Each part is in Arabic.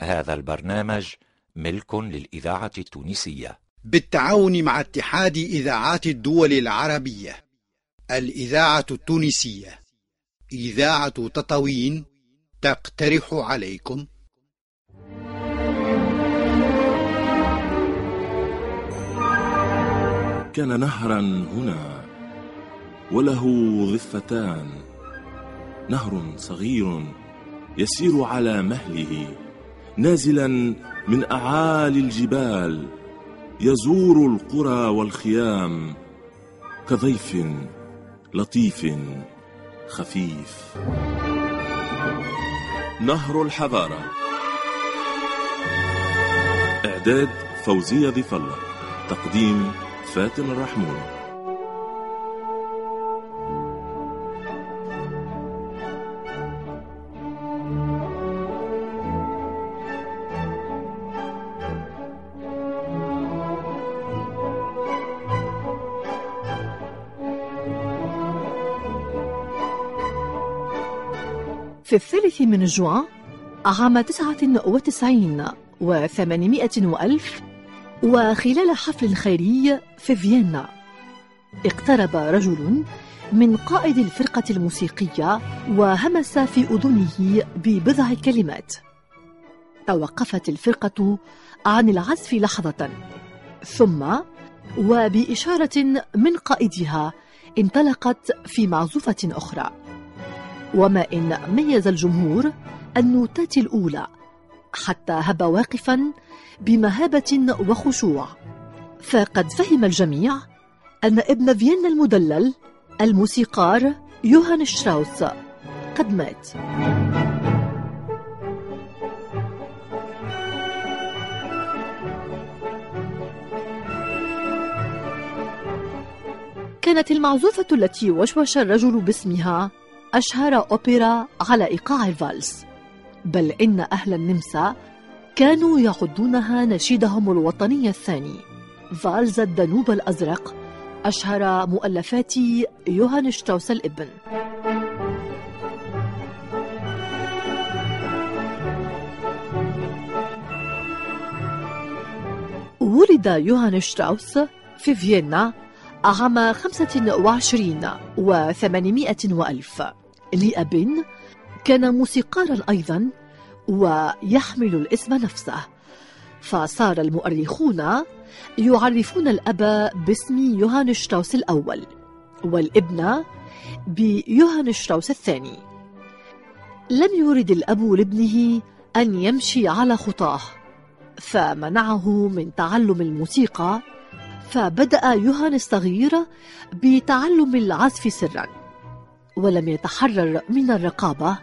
هذا البرنامج ملك للإذاعة التونسية. بالتعاون مع اتحاد إذاعات الدول العربية. الإذاعة التونسية. إذاعة تطاوين تقترح عليكم. كان نهرا هنا. وله ضفتان نهر صغير يسير على مهله. نازلا من أعالي الجبال يزور القرى والخيام كضيف لطيف خفيف. نهر الحضارة. إعداد فوزية ضيف الله تقديم فاتن الرحمون. في الثالث من جوان عام تسعة وتسعين وثمانمائة وألف وخلال حفل خيري في فيينا اقترب رجل من قائد الفرقة الموسيقية وهمس في أذنه ببضع كلمات. توقفت الفرقة عن العزف لحظة ثم وبإشارة من قائدها انطلقت في معزوفة أخرى. وما إن ميز الجمهور النوتات الأولى حتى هب واقفا بمهابة وخشوع. فقد فهم الجميع أن ابن فيينا المدلل الموسيقار يوهان شراوس قد مات. كانت المعزوفة التي وشوش الرجل باسمها أشهر أوبرا على إيقاع الفالس بل إن أهل النمسا كانوا يعدونها نشيدهم الوطني الثاني. فالز الدانوب الأزرق أشهر مؤلفات يوهان شتراوس الإبن. ولد يوهان شتراوس في فيينا عام خمسة وعشرين وثمانمائة وألف. لأب كان موسيقارا أيضا ويحمل الاسم نفسه فصار المؤرخون يعرفون الأب باسم يوهان شتراوس الأول والابن بيوهان شتراوس الثاني. لم يرد الأب لابنه أن يمشي على خطاه فمنعه من تعلم الموسيقى فبدأ يوهان الصغير بتعلم العزف سرا. ولم يتحرر من الرقابة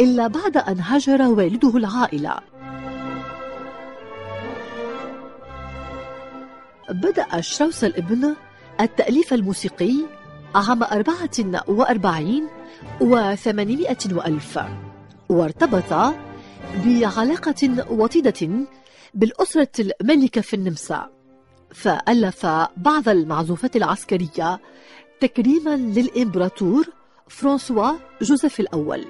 إلا بعد أن هاجر والده العائلة. بدأ شراوس الابن التأليف الموسيقي عام أربعة وأربعين وثمانمائة وألف وارتبط بعلاقة وطيدة بالأسرة الملكة في النمسا. فألف بعض المعزوفات العسكرية تكريما للإمبراطور فرانسوا جوزيف الأول.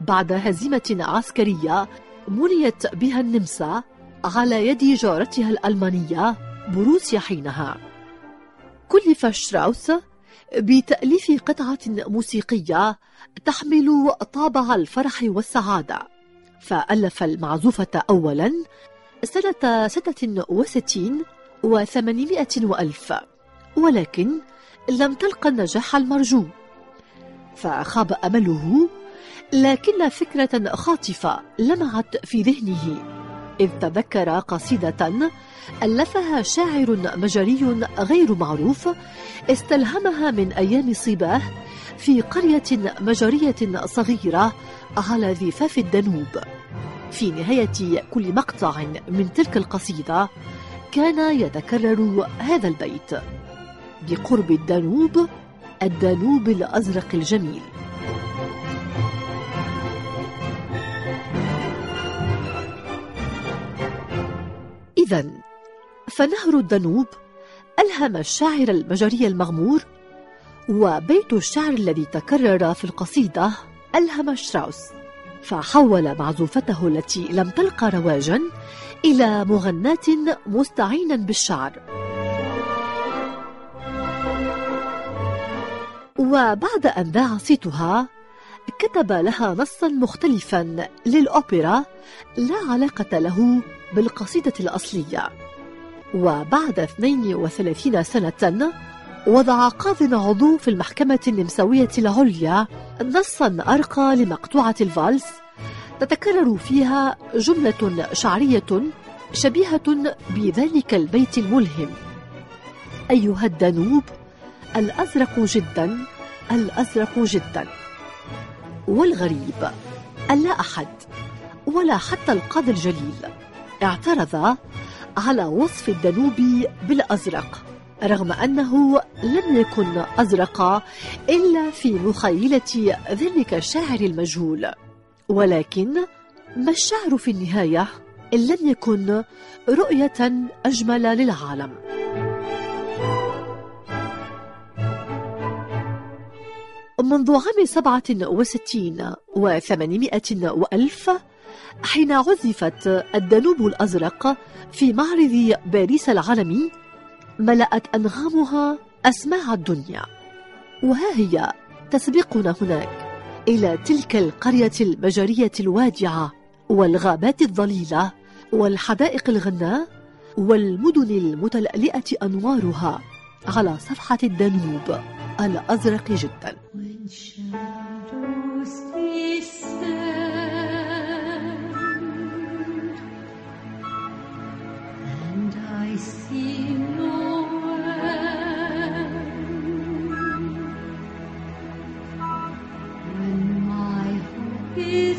بعد هزيمة عسكرية منيت بها النمسا على يد جارتها الألمانية بروسيا حينها. كلف شراوس بتأليف قطعة موسيقية تحمل طابع الفرح والسعادة. فألف المعزوفة أولا سنة ستة وستين وثمانمائة وألف ولكن لم تلقى النجاح المرجو. فخاب أمله لكن فكرة خاطفة لمعت في ذهنه إذ تذكر قصيدة ألفها شاعر مجري غير معروف استلهمها من أيام صباه في قرية مجرية صغيرة على ضفاف الدنوب. في نهاية كل مقطع من تلك القصيدة كان يتكرر هذا البيت. بقرب الدانوب الدانوب الأزرق الجميل. إذا فنهر الدانوب ألهم الشاعر المجري المغمور وبيت الشعر الذي تكرر في القصيدة ألهم شراوس. فحول معزوفته التي لم تلقى رواجا إلى مغناة مستعينا بالشعر. وبعد أن ذاع صيتها كتب لها نصا مختلفا للأوبرا لا علاقة له بالقصيدة الأصلية. وبعد 32 سنة وضع قاض عضو في المحكمة النمساوية العليا نصا أرقى لمقطوعة الفالس تتكرر فيها جملة شعرية شبيهة بذلك البيت الملهم. أيها الدانوب الأزرق جدا الأزرق جدا. والغريب أن لا أحد ولا حتى القاضي الجليل اعترض على وصف الدانوب بالأزرق رغم أنه لم يكن أزرق إلا في مخيلة ذلك الشاعر المجهول. ولكن ما الشعر في النهاية إن لم يكن رؤية أجمل للعالم؟ منذ عام سبعة وستين وثمانمائة وألف حين عزفت الدانوب الأزرق في معرض باريس العالمي ملأت أنغامها أسماع الدنيا. وها هي تسبقنا هناك إلى تلك القرية المجرية الوادعة والغابات الظليلة والحدائق الغناء والمدن المتلألئة أنوارها على صفحة الدانوب. الأزرق جدا. Is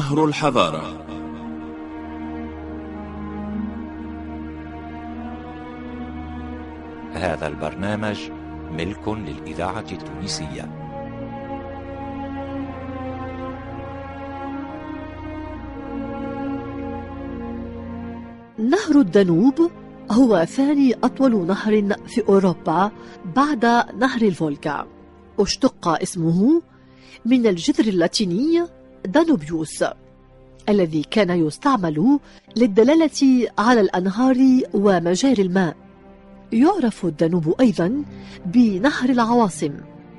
نهر الحضارة. هذا البرنامج ملك للإذاعة التونسية. نهر الدانوب هو ثاني أطول نهر في أوروبا بعد نهر الفولكا. اشتق اسمه من الجذر اللاتيني دانوبيوس الذي كان يستعمل للدلالة على الأنهار ومجاري الماء. يعرف الدانوب أيضا بنهر العواصم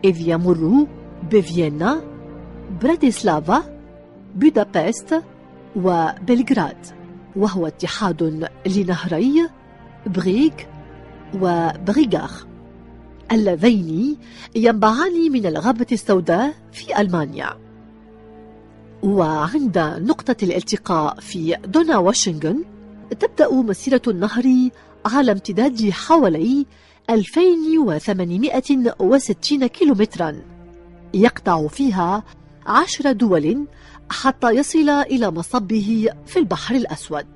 إذ يمر بفيينا براتيسلافا بودابست وبلغراد وهو اتحاد لنهري بغيغ وبغيغاخ اللذين ينبعان من الغابة السوداء في ألمانيا. وعند نقطة الالتقاء في دونا واشنغن تبدأ مسيرة النهر على امتداد حوالي 2860 كيلومترا. يقطع فيها عشر دول حتى يصل إلى مصبه في البحر الأسود.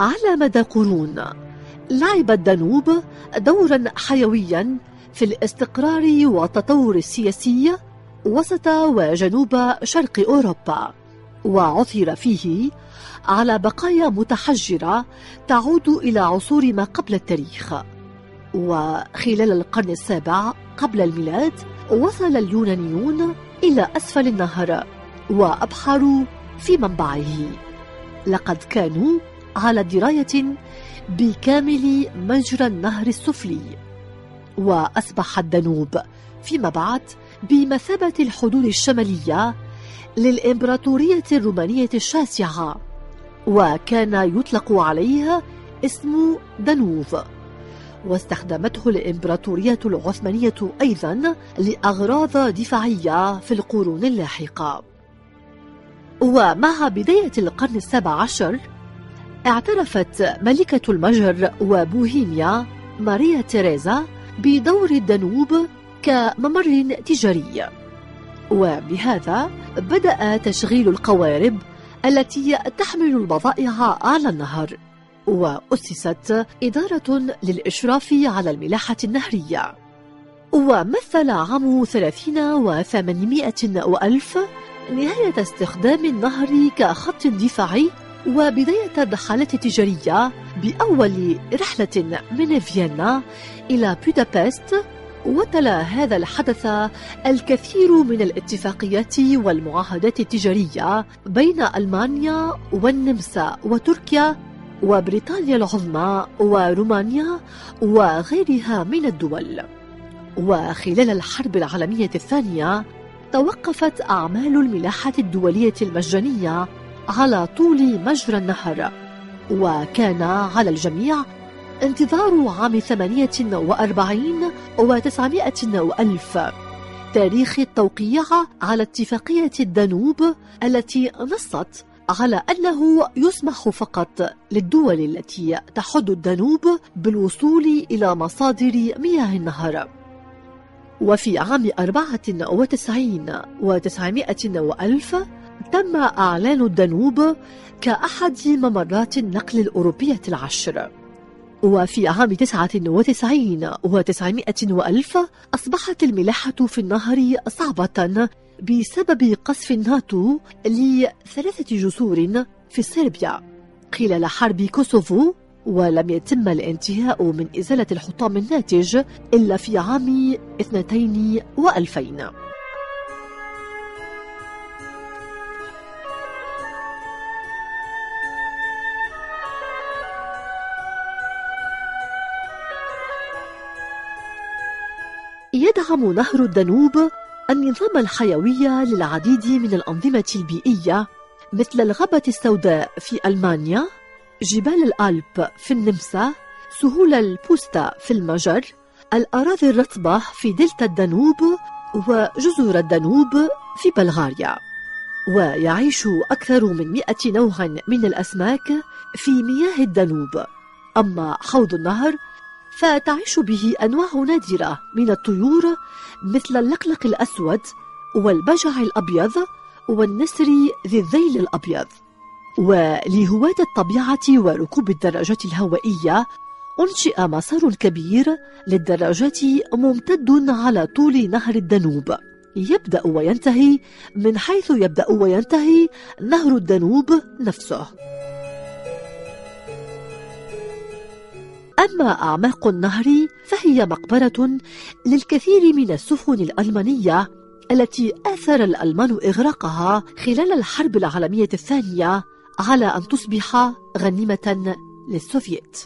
على مدى قرون لعب الدانوب دورا حيويا في الاستقرار والتطور السياسي وسط وجنوب شرق أوروبا. وعثر فيه على بقايا متحجرة تعود إلى عصور ما قبل التاريخ. وخلال القرن السابع قبل الميلاد وصل اليونانيون إلى أسفل النهر وأبحروا في منبعه. لقد كانوا على دراية بكامل مجرى النهر السفلي. وأصبح الدانوب فيما بعد بمثابة الحدود الشمالية للإمبراطورية الرومانية الشاسعة. وكان يطلق عليها اسم دانوف واستخدمته الإمبراطورية العثمانية أيضا لأغراض دفاعية في القرون اللاحقة. ومع بداية القرن السابع عشر اعترفت ملكة المجر وبوهيميا ماريا تيريزا بدور الدانوب كممر تجاري. وبهذا بدأ تشغيل القوارب التي تحمل البضائع على النهر وأسست إدارة للإشراف على الملاحة النهرية. ومثل عام ثلاثين وثمانمائة وألف نهاية استخدام النهر كخط دفاعي وبداية الرحلات التجارية بأول رحلة من فيينا إلى بودابست وتلا هذا الحدث الكثير من الاتفاقيات والمعاهدات التجارية بين ألمانيا والنمسا وتركيا وبريطانيا العظمى ورومانيا وغيرها من الدول. وخلال الحرب العالمية الثانية توقفت أعمال الملاحة الدولية المجانية على طول مجرى النهر وكان على الجميع انتظار عام ثمانية وأربعين وتسعمائة وألف. تاريخ التوقيع على اتفاقية الدانوب التي نصت على أنه يسمح فقط للدول التي تحد الدانوب بالوصول إلى مصادر مياه النهر. وفي عام أربعة وتسعين وتسعمائة وألف تم إعلان الدانوب كأحد ممرات النقل الأوروبية العشر. وفي عام 99 و900 وألف أصبحت الملاحة في النهر صعبة بسبب قصف الناتو لثلاثة جسور في صربيا. خلال حرب كوسوفو ولم يتم الانتهاء من إزالة الحطام الناتج إلا في عام 2000 يدعم نهر الدانوب النظام الحيوي للعديد من الأنظمة البيئية مثل الغابة السوداء في ألمانيا جبال الألب في النمسا سهول البوستا في المجر الأراضي الرطبة في دلتا الدانوب وجزر الدانوب في بلغاريا. ويعيش أكثر من مئة نوع من الأسماك في مياه الدانوب. أما حوض النهر فتعيش به أنواع نادرة من الطيور مثل اللقلق الأسود والبجع الأبيض والنسر ذي الذيل الأبيض. ولهواة الطبيعة وركوب الدراجات الهوائية أنشئ مسار كبير للدراجات ممتد على طول نهر الدانوب يبدأ وينتهي من حيث يبدأ وينتهي نهر الدانوب نفسه. أما أعماق النهر فهي مقبرة للكثير من السفن الألمانية التي آثر الألمان إغراقها خلال الحرب العالمية الثانية على أن تصبح غنيمة للسوفييت.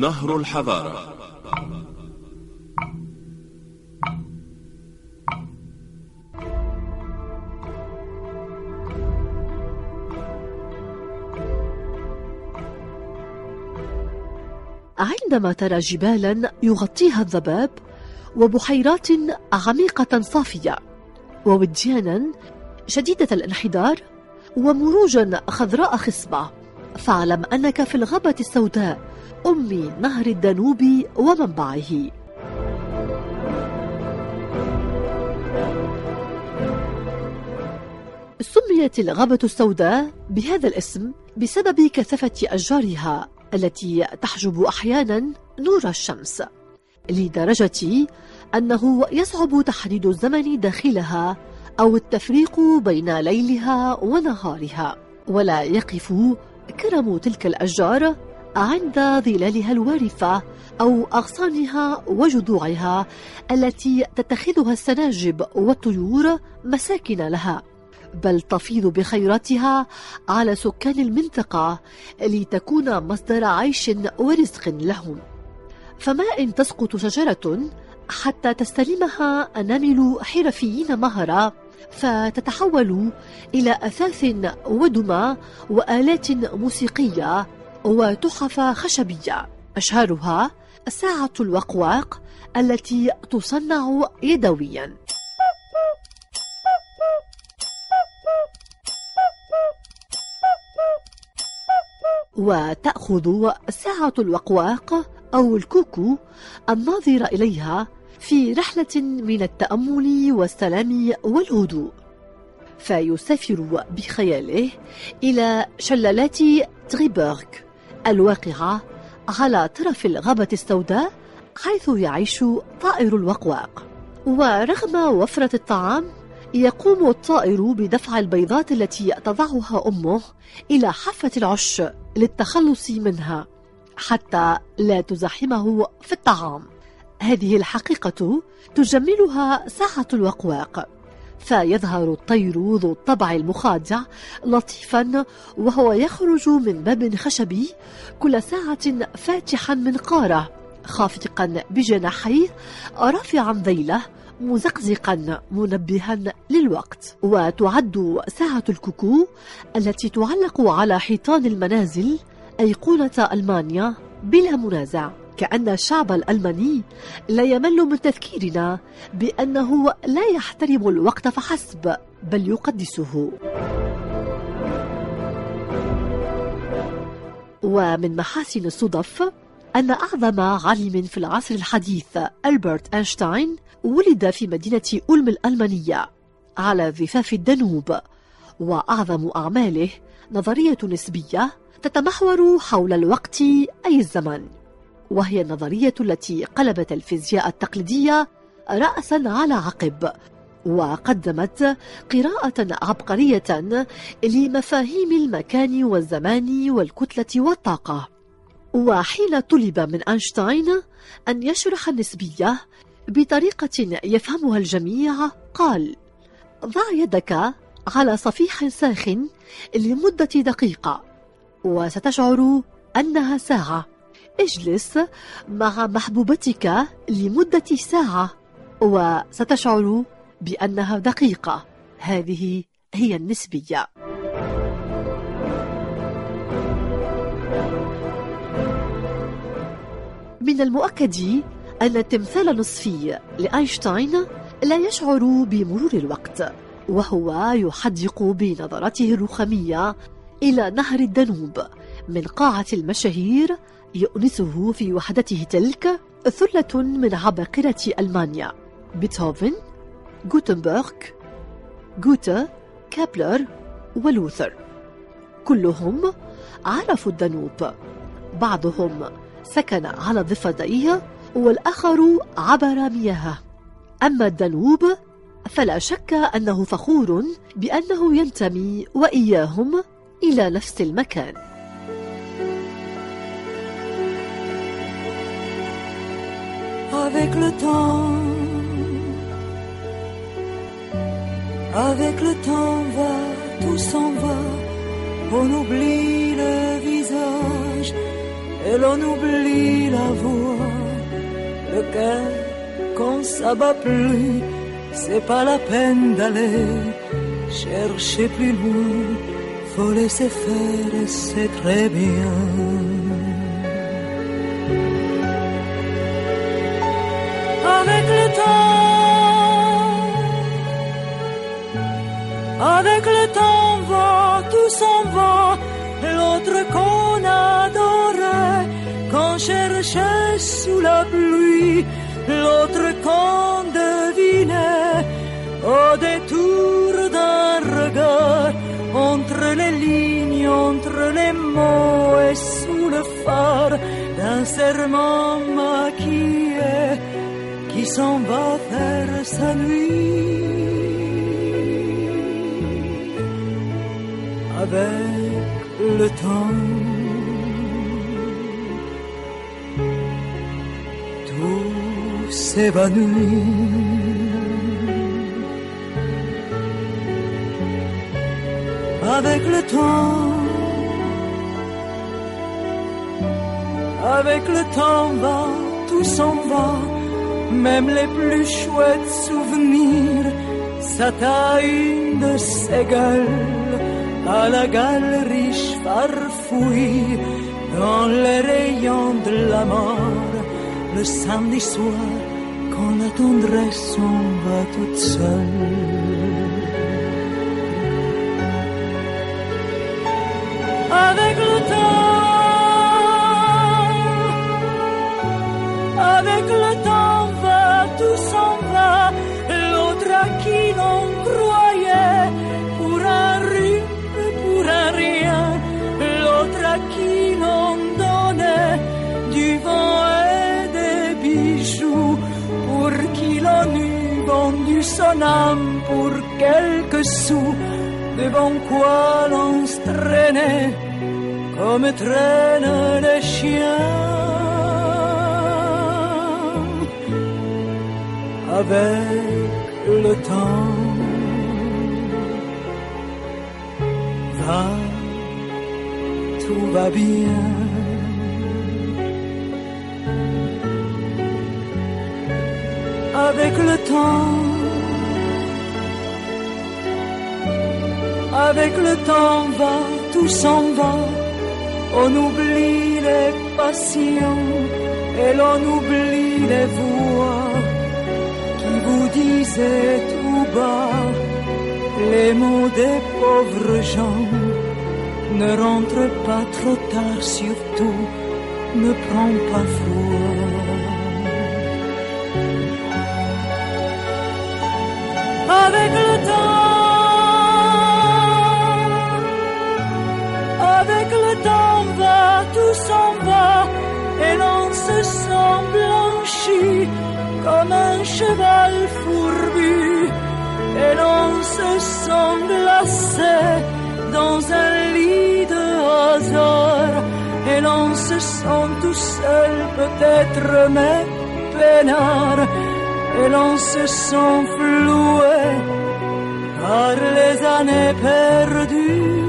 نهر الحضارة. عندما ترى جبالا يغطيها الضباب وبحيرات عميقة صافية ووديانا شديدة الانحدار ومروجا خضراء خصبة. فاعلم أنك في الغابة السوداء أم نهر الدانوب ومنبعه. سميت الغابة السوداء بهذا الاسم بسبب كثافة أشجارها التي تحجب أحيانا نور الشمس لدرجة أنه يصعب تحديد الزمن داخلها أو التفريق بين ليلها ونهارها ولا يقف كرم تلك الأشجار عند ظلالها الوارفة أو أغصانها وجذوعها التي تتخذها السناجب والطيور مساكن لها. بل تفيض بخيراتها على سكان المنطقة لتكون مصدر عيش ورزق لهم. فما إن تسقط شجرة حتى تستلمها أنامل حرفيين مهرة فتتحول إلى أثاث ودمى وآلات موسيقية وتحف خشبية. أشهرها ساعة الوقواق التي تصنع يدويا. وتأخذ ساعة الوقواق أو الكوكو الناظر إليها في رحلة من التأمل والسلام والهدوء. فيسافر بخياله إلى شلالات تريبورغ الواقعة على طرف الغابة السوداء حيث يعيش طائر الوقواق. ورغم وفرة الطعام يقوم الطائر بدفع البيضات التي تضعها أمه إلى حافة العش للتخلص منها حتى لا تزاحمه في الطعام. هذه الحقيقة تجملها ساعة الوقواق فيظهر الطير ذو الطبع المخادع لطيفا وهو يخرج من باب خشبي كل ساعة فاتحا منقاره خافقا بجناحيه رافعا ذيله مزقزقا منبها للوقت. وتعد ساعة الكوكو التي تعلق على حيطان المنازل أيقونة ألمانيا بلا منازع. كأن الشعب الألماني لا يمل من تذكيرنا بأنه لا يحترم الوقت فحسب بل يقدسه. ومن محاسن الصدف أن أعظم عالم في العصر الحديث ألبرت أينشتاين ولد في مدينة أولم الألمانية على ضفاف الدانوب وأعظم أعماله نظرية نسبية تتمحور حول الوقت أي الزمن. وهي النظرية التي قلبت الفيزياء التقليدية رأسا على عقب وقدمت قراءة عبقرية لمفاهيم المكان والزمان والكتلة والطاقة. وحين طلب من أينشتاين أن يشرح النسبية بطريقة يفهمها الجميع قال ضع يدك على صفيح ساخن لمدة دقيقة وستشعر أنها ساعة. اجلس مع محبوبتك لمدة ساعة وستشعر بأنها دقيقة. هذه هي النسبية. من المؤكد أن التمثال النصفي لأينشتاين لا يشعر بمرور الوقت وهو يحدق بنظرته الرخامية إلى نهر الدانوب من قاعة المشاهير يؤنسه في وحدته تلك ثلة من عباقرة ألمانيا. بيتهوفن غوتنبرغ غوته كبلر ولوثر. كلهم عرفوا الدانوب بعضهم سكن على ضفديه والآخر عبر مياهه أما الدانوب فلا شك أنه فخور بأنه ينتمي وإياهم إلى نفس المكان. Avec le temps, avec le temps va, tout s'en va, on oublie le visage et l'on oublie la voix. Le cœur, quand ça bat plus, c'est pas la peine d'aller chercher plus loin. Faut laisser faire et c'est très bien. Avec le temps va, tout s'en va, l'autre qu'on adorait, qu'on cherchait sous la pluie, l'autre qu'on devinait au détour d'un regard, entre les lignes, entre les mots et sous le phare d'un serment maquillé qui s'en va faire sa nuit. Le temps, tout s'évanouit. Avec le temps, avec le temps va, tout s'en va. Même les plus chouettes souvenirs s'attaillent de ses gueules à la galerie farfouille dans les rayons de la mort le samedi soir quand la tendresse s'en va toute seule. Pour quelques sous, devant quoi l'on se traînait comme traînent les chiens. avec le temps. Va, tout va bien. Avec le temps, avec le temps va, tout s'en va. On oublie les passions et l'on oublie les voix qui vous disaient tout bas les mots des pauvres gens. Ne rentre pas trop tard, surtout ne prends pas froid. Avec le temps, temps va, tout s'en va, et l'on se sent blanchi comme un cheval fourbu, et l'on se sent glacé dans un lit de hasard, et l'on se sent tout seul peut-être, mais peinard, et l'on se sent floué par les années perdues.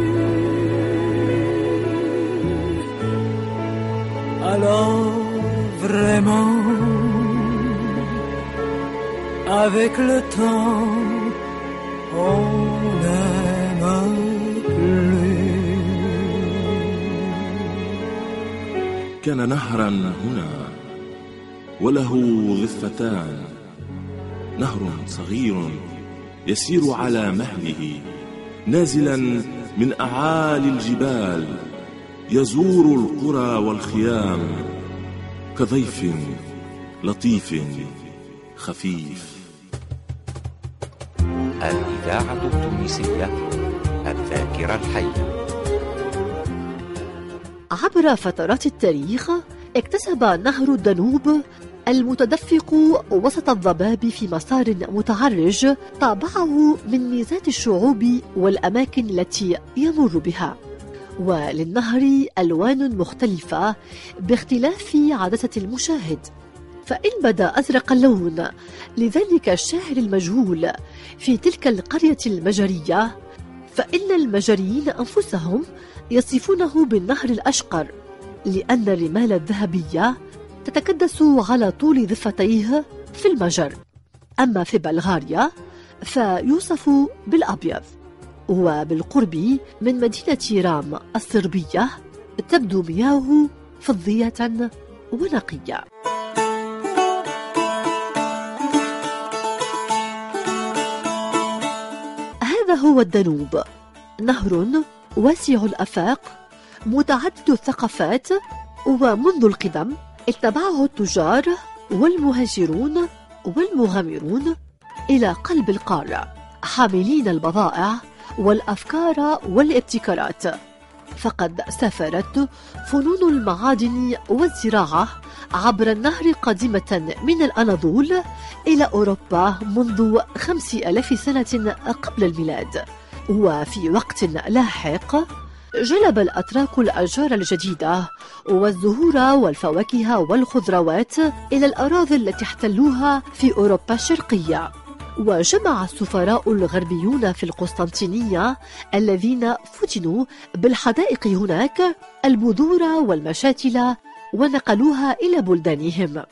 Vraiment, avec le temps, on n'aime plus. كان نهرا هنا وله ضفتان نهر صغير يسير على مهله نازلا من أعالي الجبال. يزور القرى والخيام. كضيف لطيف خفيف. الإذاعة التونسية الذاكرة الحية. عبر فترات التاريخ اكتسب نهر الدانوب المتدفق وسط الضباب في مسار متعرج طابعه من ميزات الشعوب والأماكن التي يمر بها. وللنهر ألوان مختلفة باختلاف عدسه المشاهد. فإن بدا أزرق اللون لذلك الشاعر المجهول في تلك القرية المجرية فإن المجريين أنفسهم يصفونه بالنهر الأشقر لأن الرمال الذهبية تتكدس على طول ضفتيه في المجر. أما في بلغاريا فيوصف بالأبيض. وبالقرب من مدينة رام الصربية تبدو مياهه فضية ونقية. هذا هو الدنوب. نهر واسع الأفاق متعدد الثقافات ومنذ القدم اتبعه التجار والمهاجرون والمغامرون إلى قلب القارة حاملين البضائع والأفكار والابتكارات. فقد سافرت فنون المعادن والزراعة عبر النهر قادمة من الأناضول إلى أوروبا منذ خمس ألاف سنة قبل الميلاد. وفي وقت لاحق جلب الأتراك الأشجار الجديدة والزهور والفواكه والخضروات إلى الأراضي التي احتلوها في أوروبا الشرقية. وجمع السفراء الغربيون في القسطنطينية الذين فتنوا بالحدائق هناك البذور والمشاتل ونقلوها إلى بلدانهم.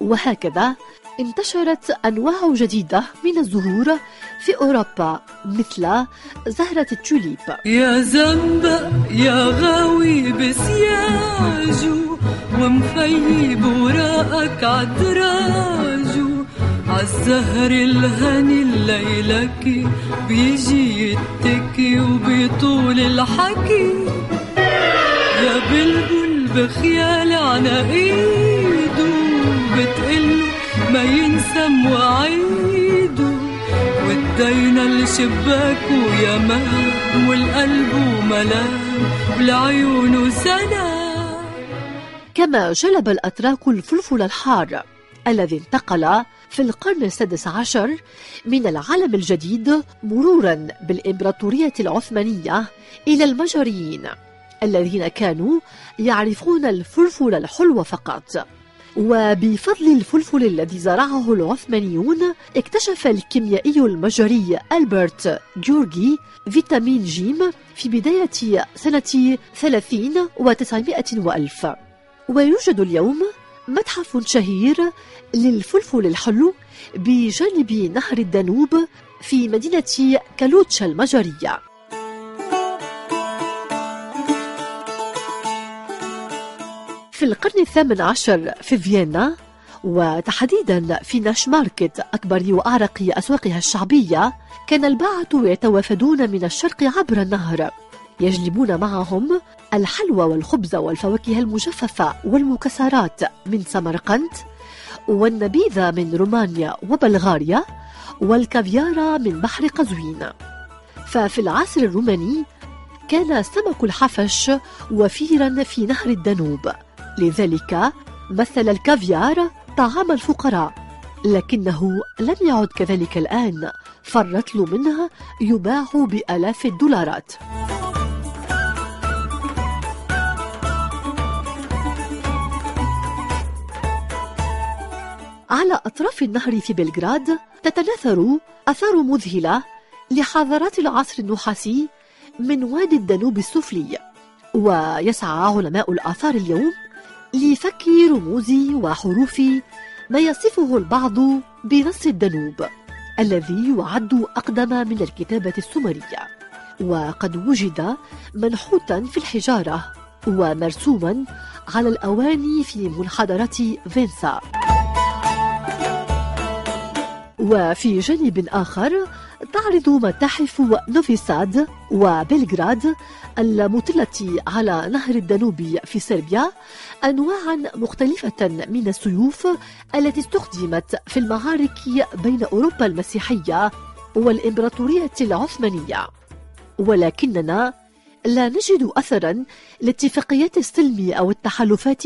وهكذا انتشرت أنواع جديدة من الزهور في أوروبا مثل زهرة التوليب. يا زنبق يا غاوي بسياجو ومخيب وراءك عدراجو عالزهر الهني الليلكي بيجي يتكي وبيطول الحكي. يا بلبل بخيال عناقيده بتقله ما ينسى مواعيده. ودينا الشباك ويا مام والقلب وملام والعيون سلام كما جلب الأتراك الفلفل الحار. الذي انتقل في القرن السادس عشر من العالم الجديد مرورا بالإمبراطورية العثمانية إلى المجريين الذين كانوا يعرفون الفلفل الحلو فقط. وبفضل الفلفل الذي زرعه العثمانيون اكتشف الكيميائي المجري ألبرت جورجي فيتامين جيم في بداية سنة 30 و900 وألف. ويوجد اليوم متحف شهير للفلفل الحلو بجانب نهر الدانوب في مدينة كالوتشا المجرية في القرن الثامن عشر في فيينا وتحديدا في ناش ماركت أكبر وأعرق أسواقها الشعبية كان الباعة يتوافدون من الشرق عبر النهر. يجلبون معهم الحلوى والخبز والفواكه المجففة والمكسرات من سمرقند والنبيذ من رومانيا وبلغاريا والكافيار من بحر قزوين. ففي العصر الروماني كان سمك الحفش وفيرا في نهر الدانوب لذلك مثل الكافيار طعام الفقراء لكنه لم يعد كذلك الآن. فالرطل منه يباع بآلاف الدولارات. على أطراف النهر في بلغراد تتناثر أثار مذهلة لحضارات العصر النحاسي من وادي الدانوب السفلي ويسعى علماء الآثار اليوم لفك رموز وحروف ما يصفه البعض بنص الدانوب الذي يعد أقدم من الكتابة السومرية. وقد وجد منحوتا في الحجارة ومرسوما على الأواني في منحدرة فينسا. وفي جانب آخر تعرض متاحف نوفي ساد وبلغراد المطلة على نهر الدانوب في صربيا أنواعا مختلفة من السيوف التي استخدمت في المعارك بين أوروبا المسيحية والإمبراطورية العثمانية. ولكننا لا نجد أثرا لاتفاقيات السلم أو التحالفات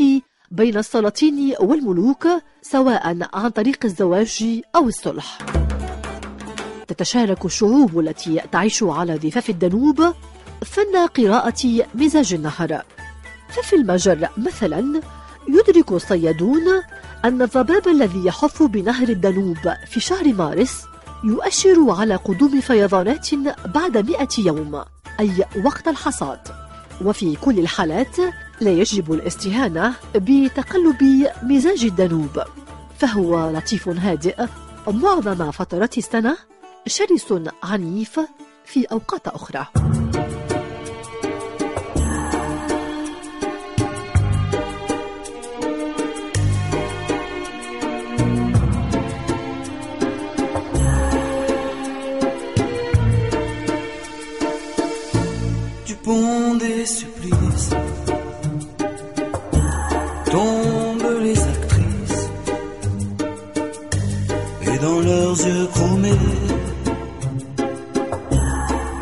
بين السلاطين والملوك سواء عن طريق الزواج أو الصلح. تتشارك الشعوب التي تعيش على ضفاف الدانوب فن قراءة مزاج النهر. ففي المجر مثلا يدرك الصيادون أن الضباب الذي يحف بنهر الدانوب في شهر مارس يؤشر على قدوم فيضانات بعد مئة يوم أي وقت الحصاد. وفي كل الحالات لا يجب الاستهانة بتقلب مزاج الدنوب فهو لطيف هادئ معظم فترات السنة شرس عنيف في أوقات أخرى. Pont des dans leurs yeux chromés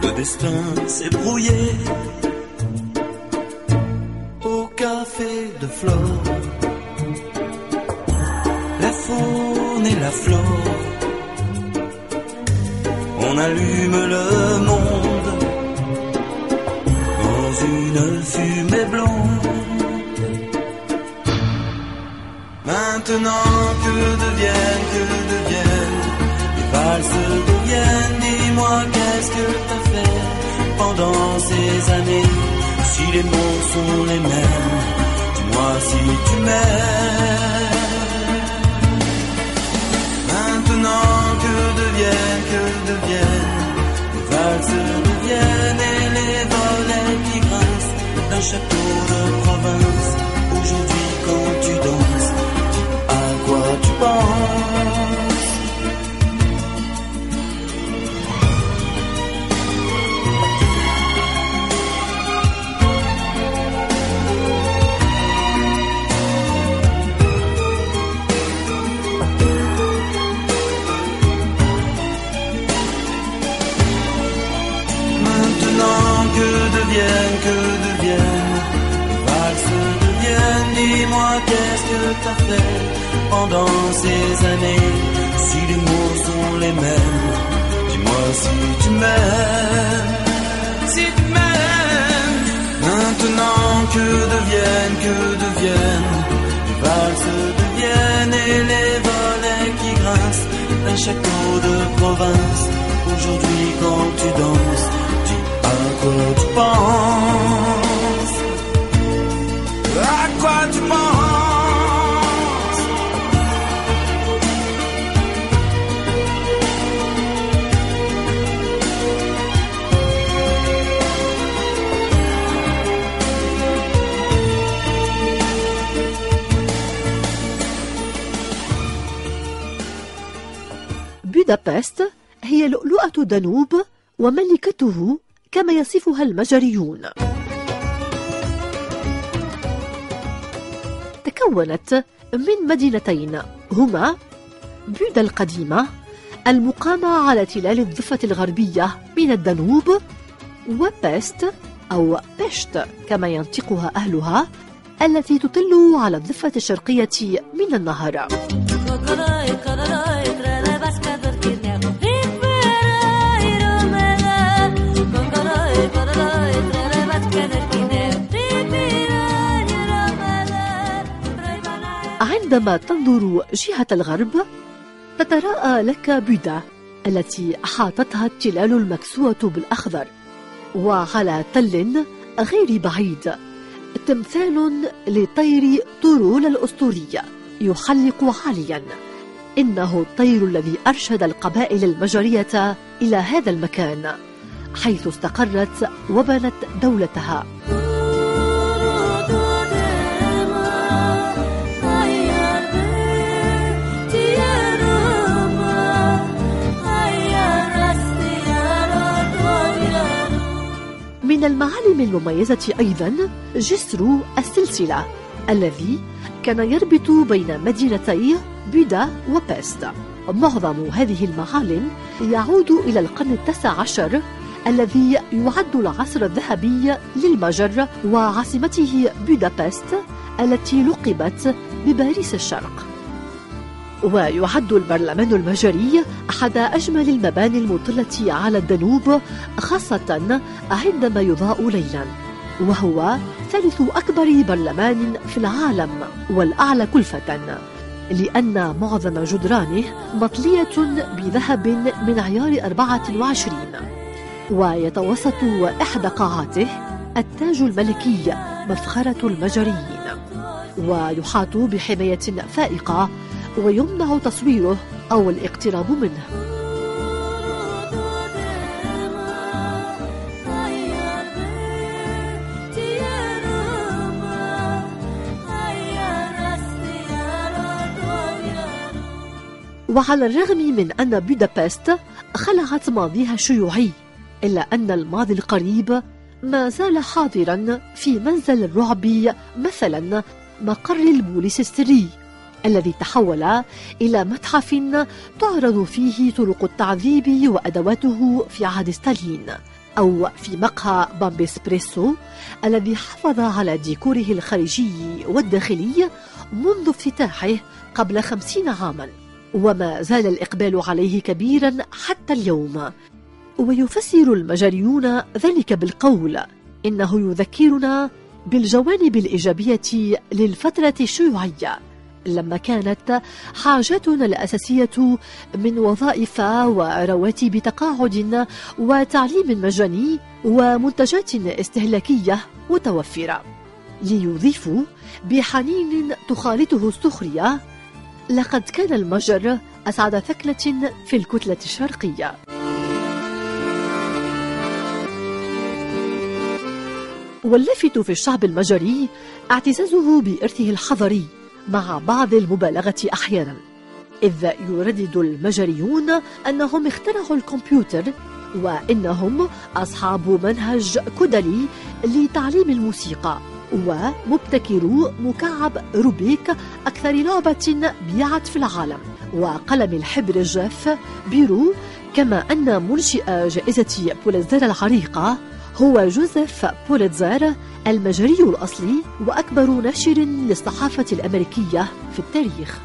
le destin s'est brouillé au café de Flore la faune et la flore on allume le monde une fumée blonde. Maintenant que deviennent, que pendant ces années Si les mots sont les mêmes, dis-moi si tu m'aimes. Maintenant que deviennent, que deviennent les valses deviennent et les volets qui grincent d'un château de province. Aujourd'hui, quand tu danses, à quoi tu penses? Dis-moi qu'est-ce que t'as fait pendant ces années? Si les mots sont les mêmes, dis-moi si tu m'aimes, si tu m'aimes. Maintenant que deviennent, que deviennent les valses deviennent et les volets qui grincent d'un château de province. Aujourd'hui quand tu danses, dis à quoi tu penses? بودابست هي لؤلؤة دانوب وملكته كما يصفها المجريون. تكونت من مدينتين هما بودا القديمة المقامة على تلال الضفة الغربية من الدانوب وبيست أو بيشت كما ينطقها أهلها التي تطل على الضفة الشرقية من النهر. عندما تنظر جهة الغرب تتراءى لك بودا التي أحاطتها التلال المكسوة بالأخضر وعلى تل غير بعيد تمثال لطير طرول الأسطورية يحلق عاليا. إنه الطير الذي أرشد القبائل المجرية إلى هذا المكان حيث استقرت وبنت دولتها. من المعالم المميزة أيضا جسر السلسلة الذي كان يربط بين مدينتي بودا وبيست. معظم هذه المعالم يعود إلى القرن التاسع عشر الذي يعد العصر الذهبي للمجر وعاصمته بودابست التي لقبت بباريس الشرق. ويعد البرلمان المجري أحد أجمل المباني المطلة على الدنوب خاصة عندما يضاء ليلا وهو ثالث أكبر برلمان في العالم والأعلى كلفة لأن معظم جدرانه مطلية بذهب من عيار 24 ويتوسط إحدى قاعاته التاج الملكي مفخرة المجريين. ويحاط بحماية فائقة ويمنع تصويره أو الاقتراب منه. وعلى الرغم من أن بودابست خلعت ماضيها الشيوعي إلا أن الماضي القريب ما زال حاضرا في منزل الرعب مثلا مقر البوليس السري. الذي تحول إلى متحف تعرض فيه طرق التعذيب وأدواته في عهد ستالين أو في مقهى بامبي إسبريسو الذي حافظ على ديكوره الخارجي والداخلي منذ افتتاحه قبل خمسين عاماً. وما زال الإقبال عليه كبيرا حتى اليوم. ويفسر المجريون ذلك بالقول إنه يذكرنا بالجوانب الإيجابية للفترة الشيوعية. لما كانت حاجاتنا الأساسية من وظائف ورواتب تقاعد وتعليم مجاني ومنتجات استهلاكية متوفرة ليضيفوا بحنين تخالطه السخرية. لقد كان المجر أسعد ثكلة في الكتلة الشرقية. واللافت في الشعب المجري اعتزازه بإرثه الحضري. مع بعض المبالغة أحيانا إذ يردد المجريون أنهم اخترعوا الكمبيوتر وإنهم أصحاب منهج كدلي لتعليم الموسيقى ومبتكرو مكعب روبيك أكثر لعبة بيعت في العالم وقلم الحبر الجاف بيرو كما أن منشئ جائزة بوليتزر العريقة هو جوزيف بوليتزر المجري الأصلي وأكبر ناشر للصحافة الأمريكية في التاريخ.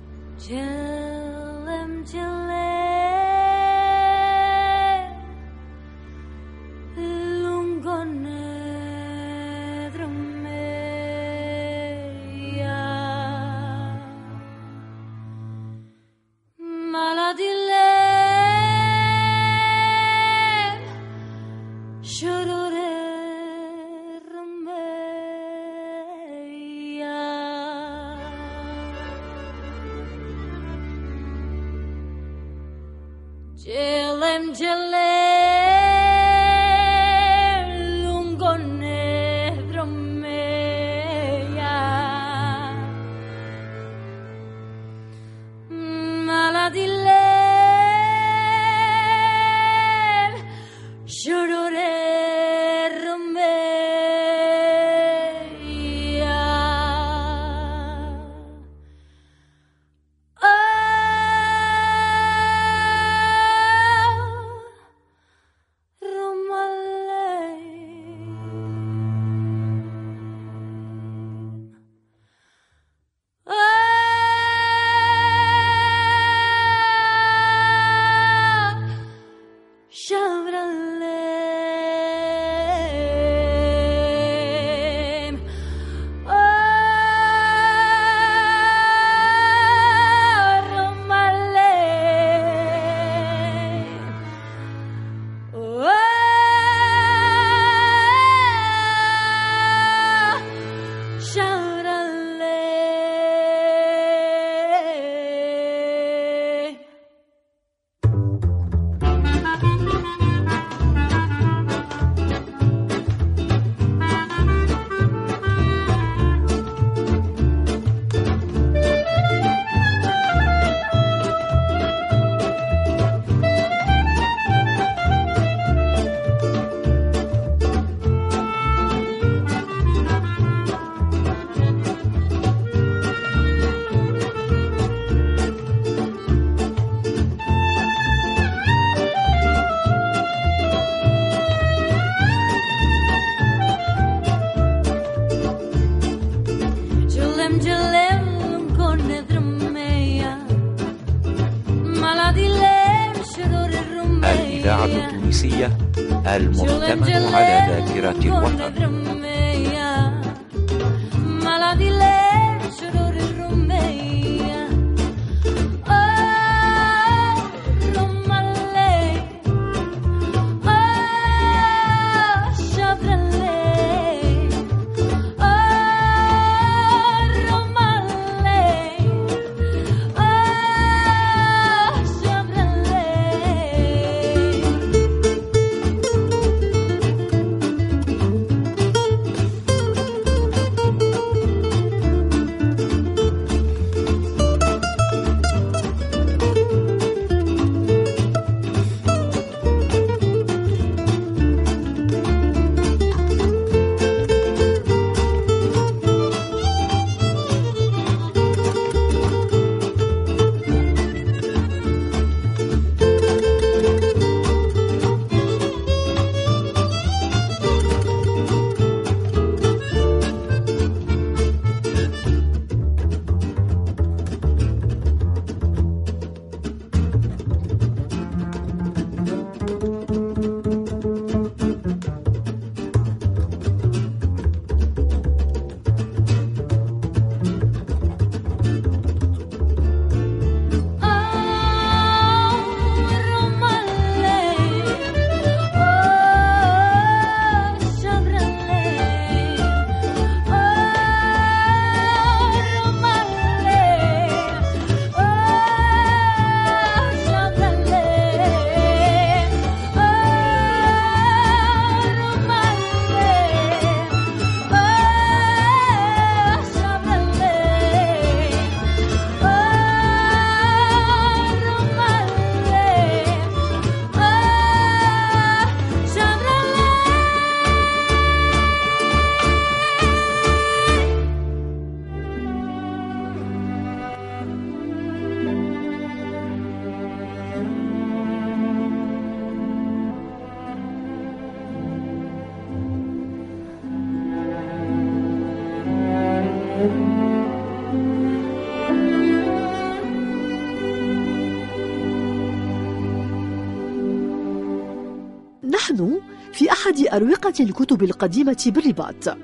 أروقة الكتب القديمة بالرباط.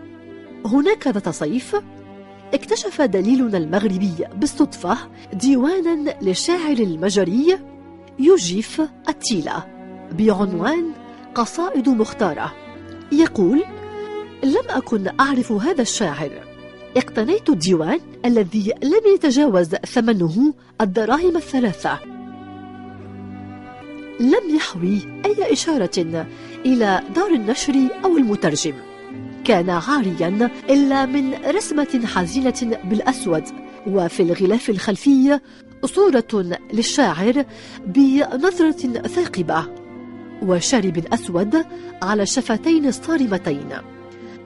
هناك ذات صيف اكتشف دليلنا المغربي بالصدفة ديوانا للشاعر المجري يوجيف التيلة بعنوان قصائد مختارة. يقول لم أكن أعرف هذا الشاعر. اقتنيت الديوان الذي لم يتجاوز ثمنه الدراهم الثلاثة. لم يحوي أي إشارة إلى دار النشر أو المترجم. كان عاريا إلا من رسمة حزينة بالأسود وفي الغلاف الخلفي صورة للشاعر بنظرة ثاقبة وشارب أسود على الشفتين الصارمتين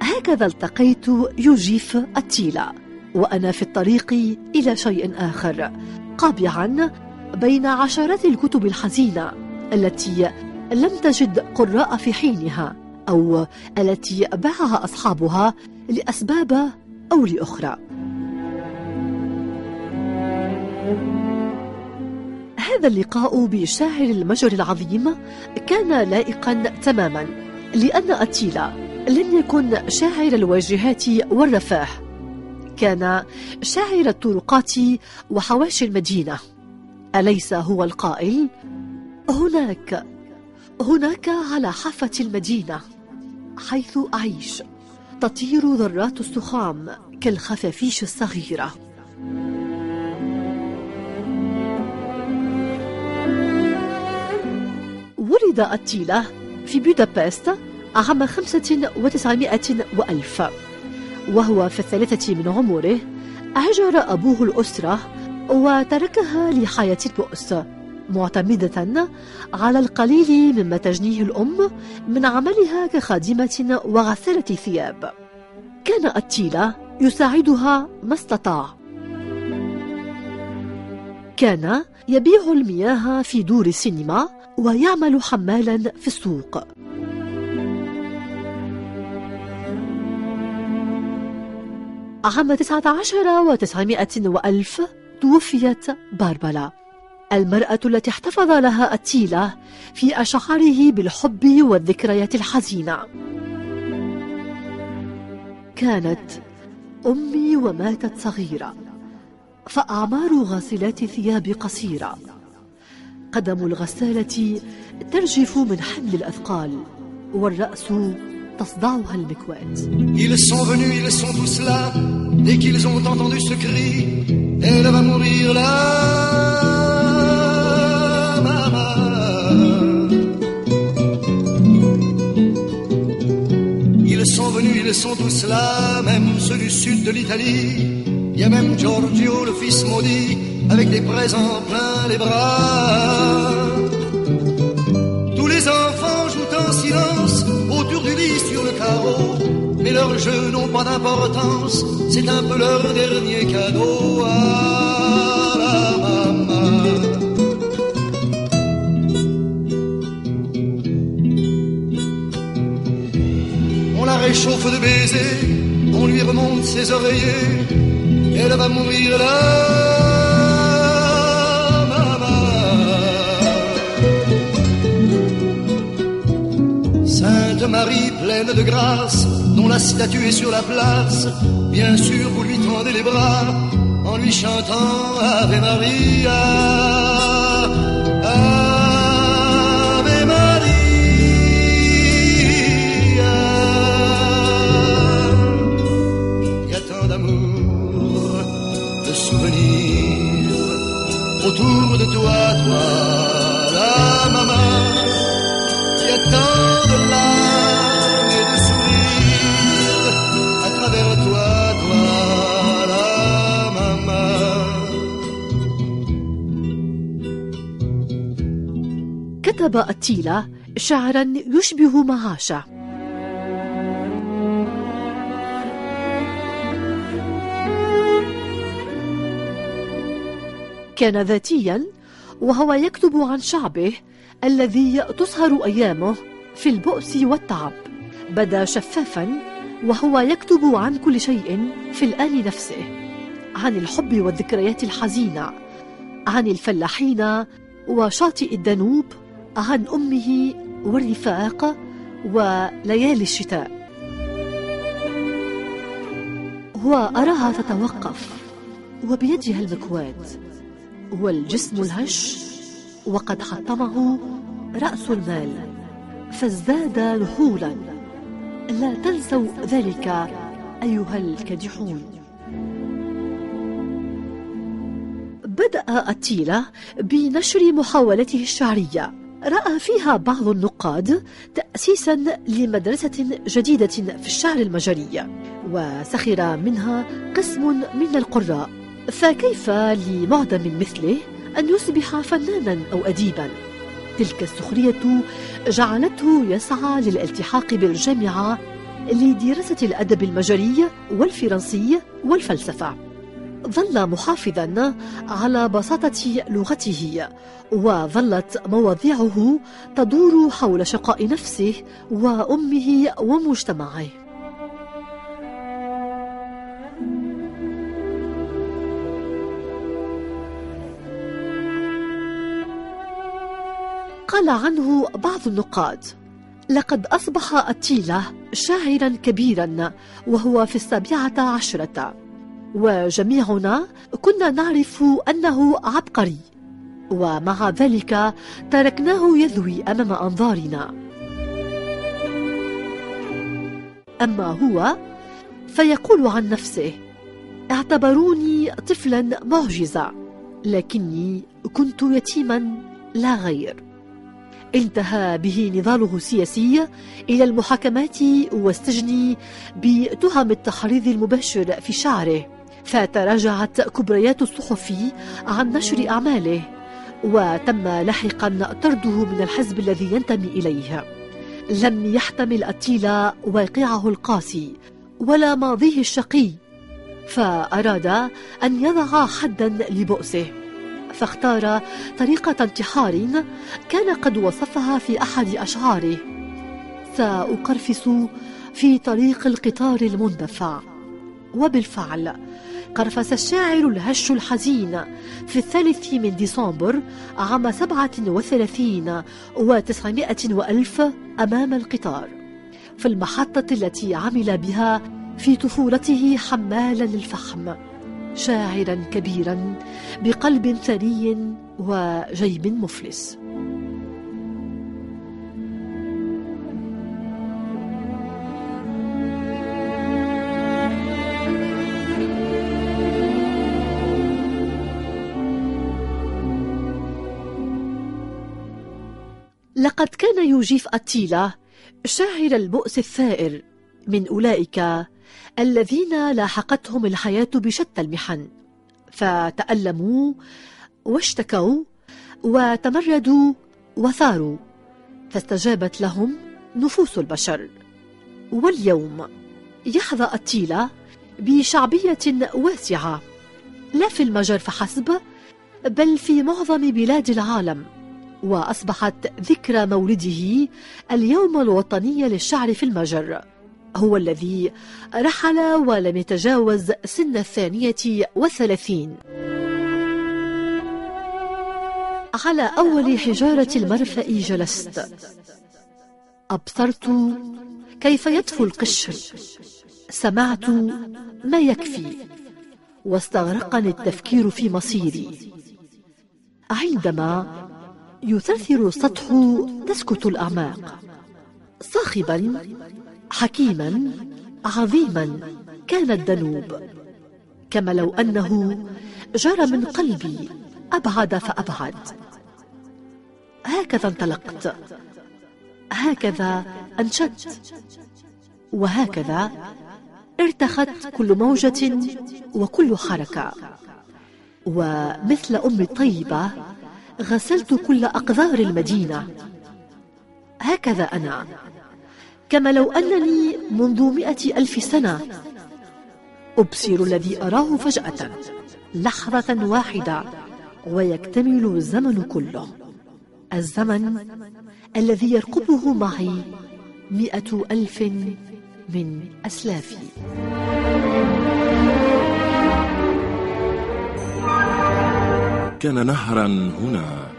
هكذا التقيت يوجيف التيلة وأنا في الطريق إلى شيء آخر قابعا بين عشرات الكتب الحزينة. التي لم تجد قراء في حينها أو التي باعها أصحابها لأسباب أو لأخرى. هذا اللقاء بالشاعر المجر العظيم كان لائقا تماما لأن أتيلا لم يكن شاعر الواجهات والرفاه. كان شاعر الطرقات وحواشي المدينة. أليس هو القائل؟ هناك هناك على حافة المدينة حيث أعيش تطير ذرات السخام كالخفافيش الصغيرة. ولد أتيلا في بودابست عام خمسة وتسعمائة وألف. وهو في الثالثة من عمره هجر أبوه الأسرة وتركها لحياة البؤس. معتمدة على القليل مما تجنيه الأم من عملها كخادمة وغسالة ثياب. كان أتيلا يساعدها ما استطاع. كان يبيع المياه في دور السينما ويعمل حمالا في السوق. عام 19 وتسعمائة وألف توفيت باربلا. المرأة التي احتفظ لها أتيلا في أشعاره بالحب والذكريات الحزينة. كانت أمي وماتت صغيرة فأعمار غاسلات ثياب قصيرة. قدم الغسالة ترجف من حمل الأثقال والرأس تصدعها المكواة Ils sont venus, ils sont tous là. Dès qu'ils ont entendu ce cri Elle va mourir là. Ils sont tous là Même ceux du sud de l'Italie Il y a même Giorgio, le fils maudit Avec des présents plein les bras Tous les enfants jouent en silence autour du lit sur le carreau. Mais leurs jeux n'ont pas d'importance, c'est un peu leur dernier cadeau réchauffe de baisers, on lui remonte ses oreillers, elle va mourir là. Sainte Marie pleine de grâce, dont la statue est sur la place, bien sûr vous lui tendez les bras en lui chantant Ave Maria. Autour de toi, toi, la maman. Y a tant de larmes et de sourires à travers toi, toi, la maman. كتب أتيلا شعرا يشبه معاشة كان ذاتيا وهو يكتب عن شعبه الذي تصهر أيامه في البؤس والتعب. بدا شفافا وهو يكتب عن كل شيء في الآن نفسه عن الحب والذكريات الحزينة عن الفلاحين وشاطئ الدانوب عن أمه والرفاق وليالي الشتاء. وأراها تتوقف وبيدها المكواد والجسم الهش وقد حطمه رأس المال فازداد نحولا لا تنسوا ذلك أيها الكادحون. بدأ أتيلا بنشر محاولته الشعرية. رأى فيها بعض النقاد تأسيسا لمدرسة جديدة في الشعر المجري وسخر منها قسم من القراء. فكيف لمعدم مثله أن يصبح فنانا أو أديبا؟ تلك السخرية جعلته يسعى للالتحاق بالجامعة لدراسة الأدب المجري والفرنسي والفلسفة. ظل محافظا على بساطة لغته وظلت مواضيعه تدور حول شقاء نفسه وأمه ومجتمعه. قال عنه بعض النقاد لقد أصبح أتيلة شاعرا كبيرا وهو في السابعة عشرة. وجميعنا كنا نعرف أنه عبقري ومع ذلك تركناه يذوي أمام أنظارنا. أما هو فيقول عن نفسه اعتبروني طفلا معجزة لكني كنت يتيما لا غير. انتهى به نضاله السياسي إلى المحاكمات والسجن بتهم التحريض المباشر في شعره. فتراجعت كبريات الصحف عن نشر أعماله وتم لاحقا طرده من الحزب الذي ينتمي إليه. لم يحتمل أتيلا واقعه القاسي ولا ماضيه الشقي فأراد أن يضع حدا لبؤسه. فاختار طريقة انتحار كان قد وصفها في أحد أشعاره. سأقرفس في طريق القطار المندفع. وبالفعل قرفس الشاعر الهش الحزين في الثالث من ديسمبر عام سبعة وثلاثين وتسعمائة وألف أمام القطار في المحطة التي عمل بها في طفولته حمالا للفحم شاعرا كبيرا بقلب ثري وجيب مفلس. لقد كان يوجيف أتيلا شاعر البؤس الثائر من أولئك الذين لاحقتهم الحياة بشتى المحن. فتألموا واشتكوا وتمردوا وثاروا. فاستجابت لهم نفوس البشر. واليوم يحظى أتيلا بشعبية واسعة. لا في المجر فحسب بل في معظم بلاد العالم. وأصبحت ذكرى مولده اليوم الوطني للشعر في المجر. هو الذي رحل ولم يتجاوز سن الثانية والثلاثين على أول حجارة المرفأ جلست. أبصرت كيف يطفو القشر سمعت ما يكفي. واستغرقني التفكير في مصيري. عندما يثرثر السطح تسكت الأعماق. صاخبا حكيما عظيما كان الدنوب كما لو أنه جرى من قلبي أبعد فأبعد. هكذا انطلقت هكذا أنشدت وهكذا ارتخت كل موجة وكل حركة. ومثل أم الطيبة غسلت كل أقذار المدينة. هكذا أنا. كما لو أنني منذ مئة ألف سنة أبصر الذي أراه فجأة لحظة واحدة ويكتمل الزمن كله. الزمن الذي يرقبه معي مئة ألف من أسلافي. كان نهرا هنا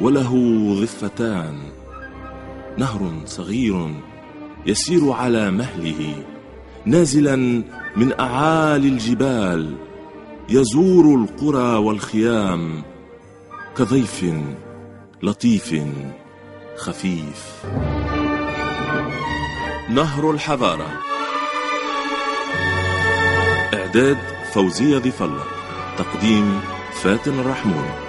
وله ضفتان نهر صغير يسير على مهله نازلا من أعالي الجبال يزور القرى والخيام كضيف لطيف خفيف. نهر الحضارة. إعداد فوزية الله تقديم فاتن الرحمون.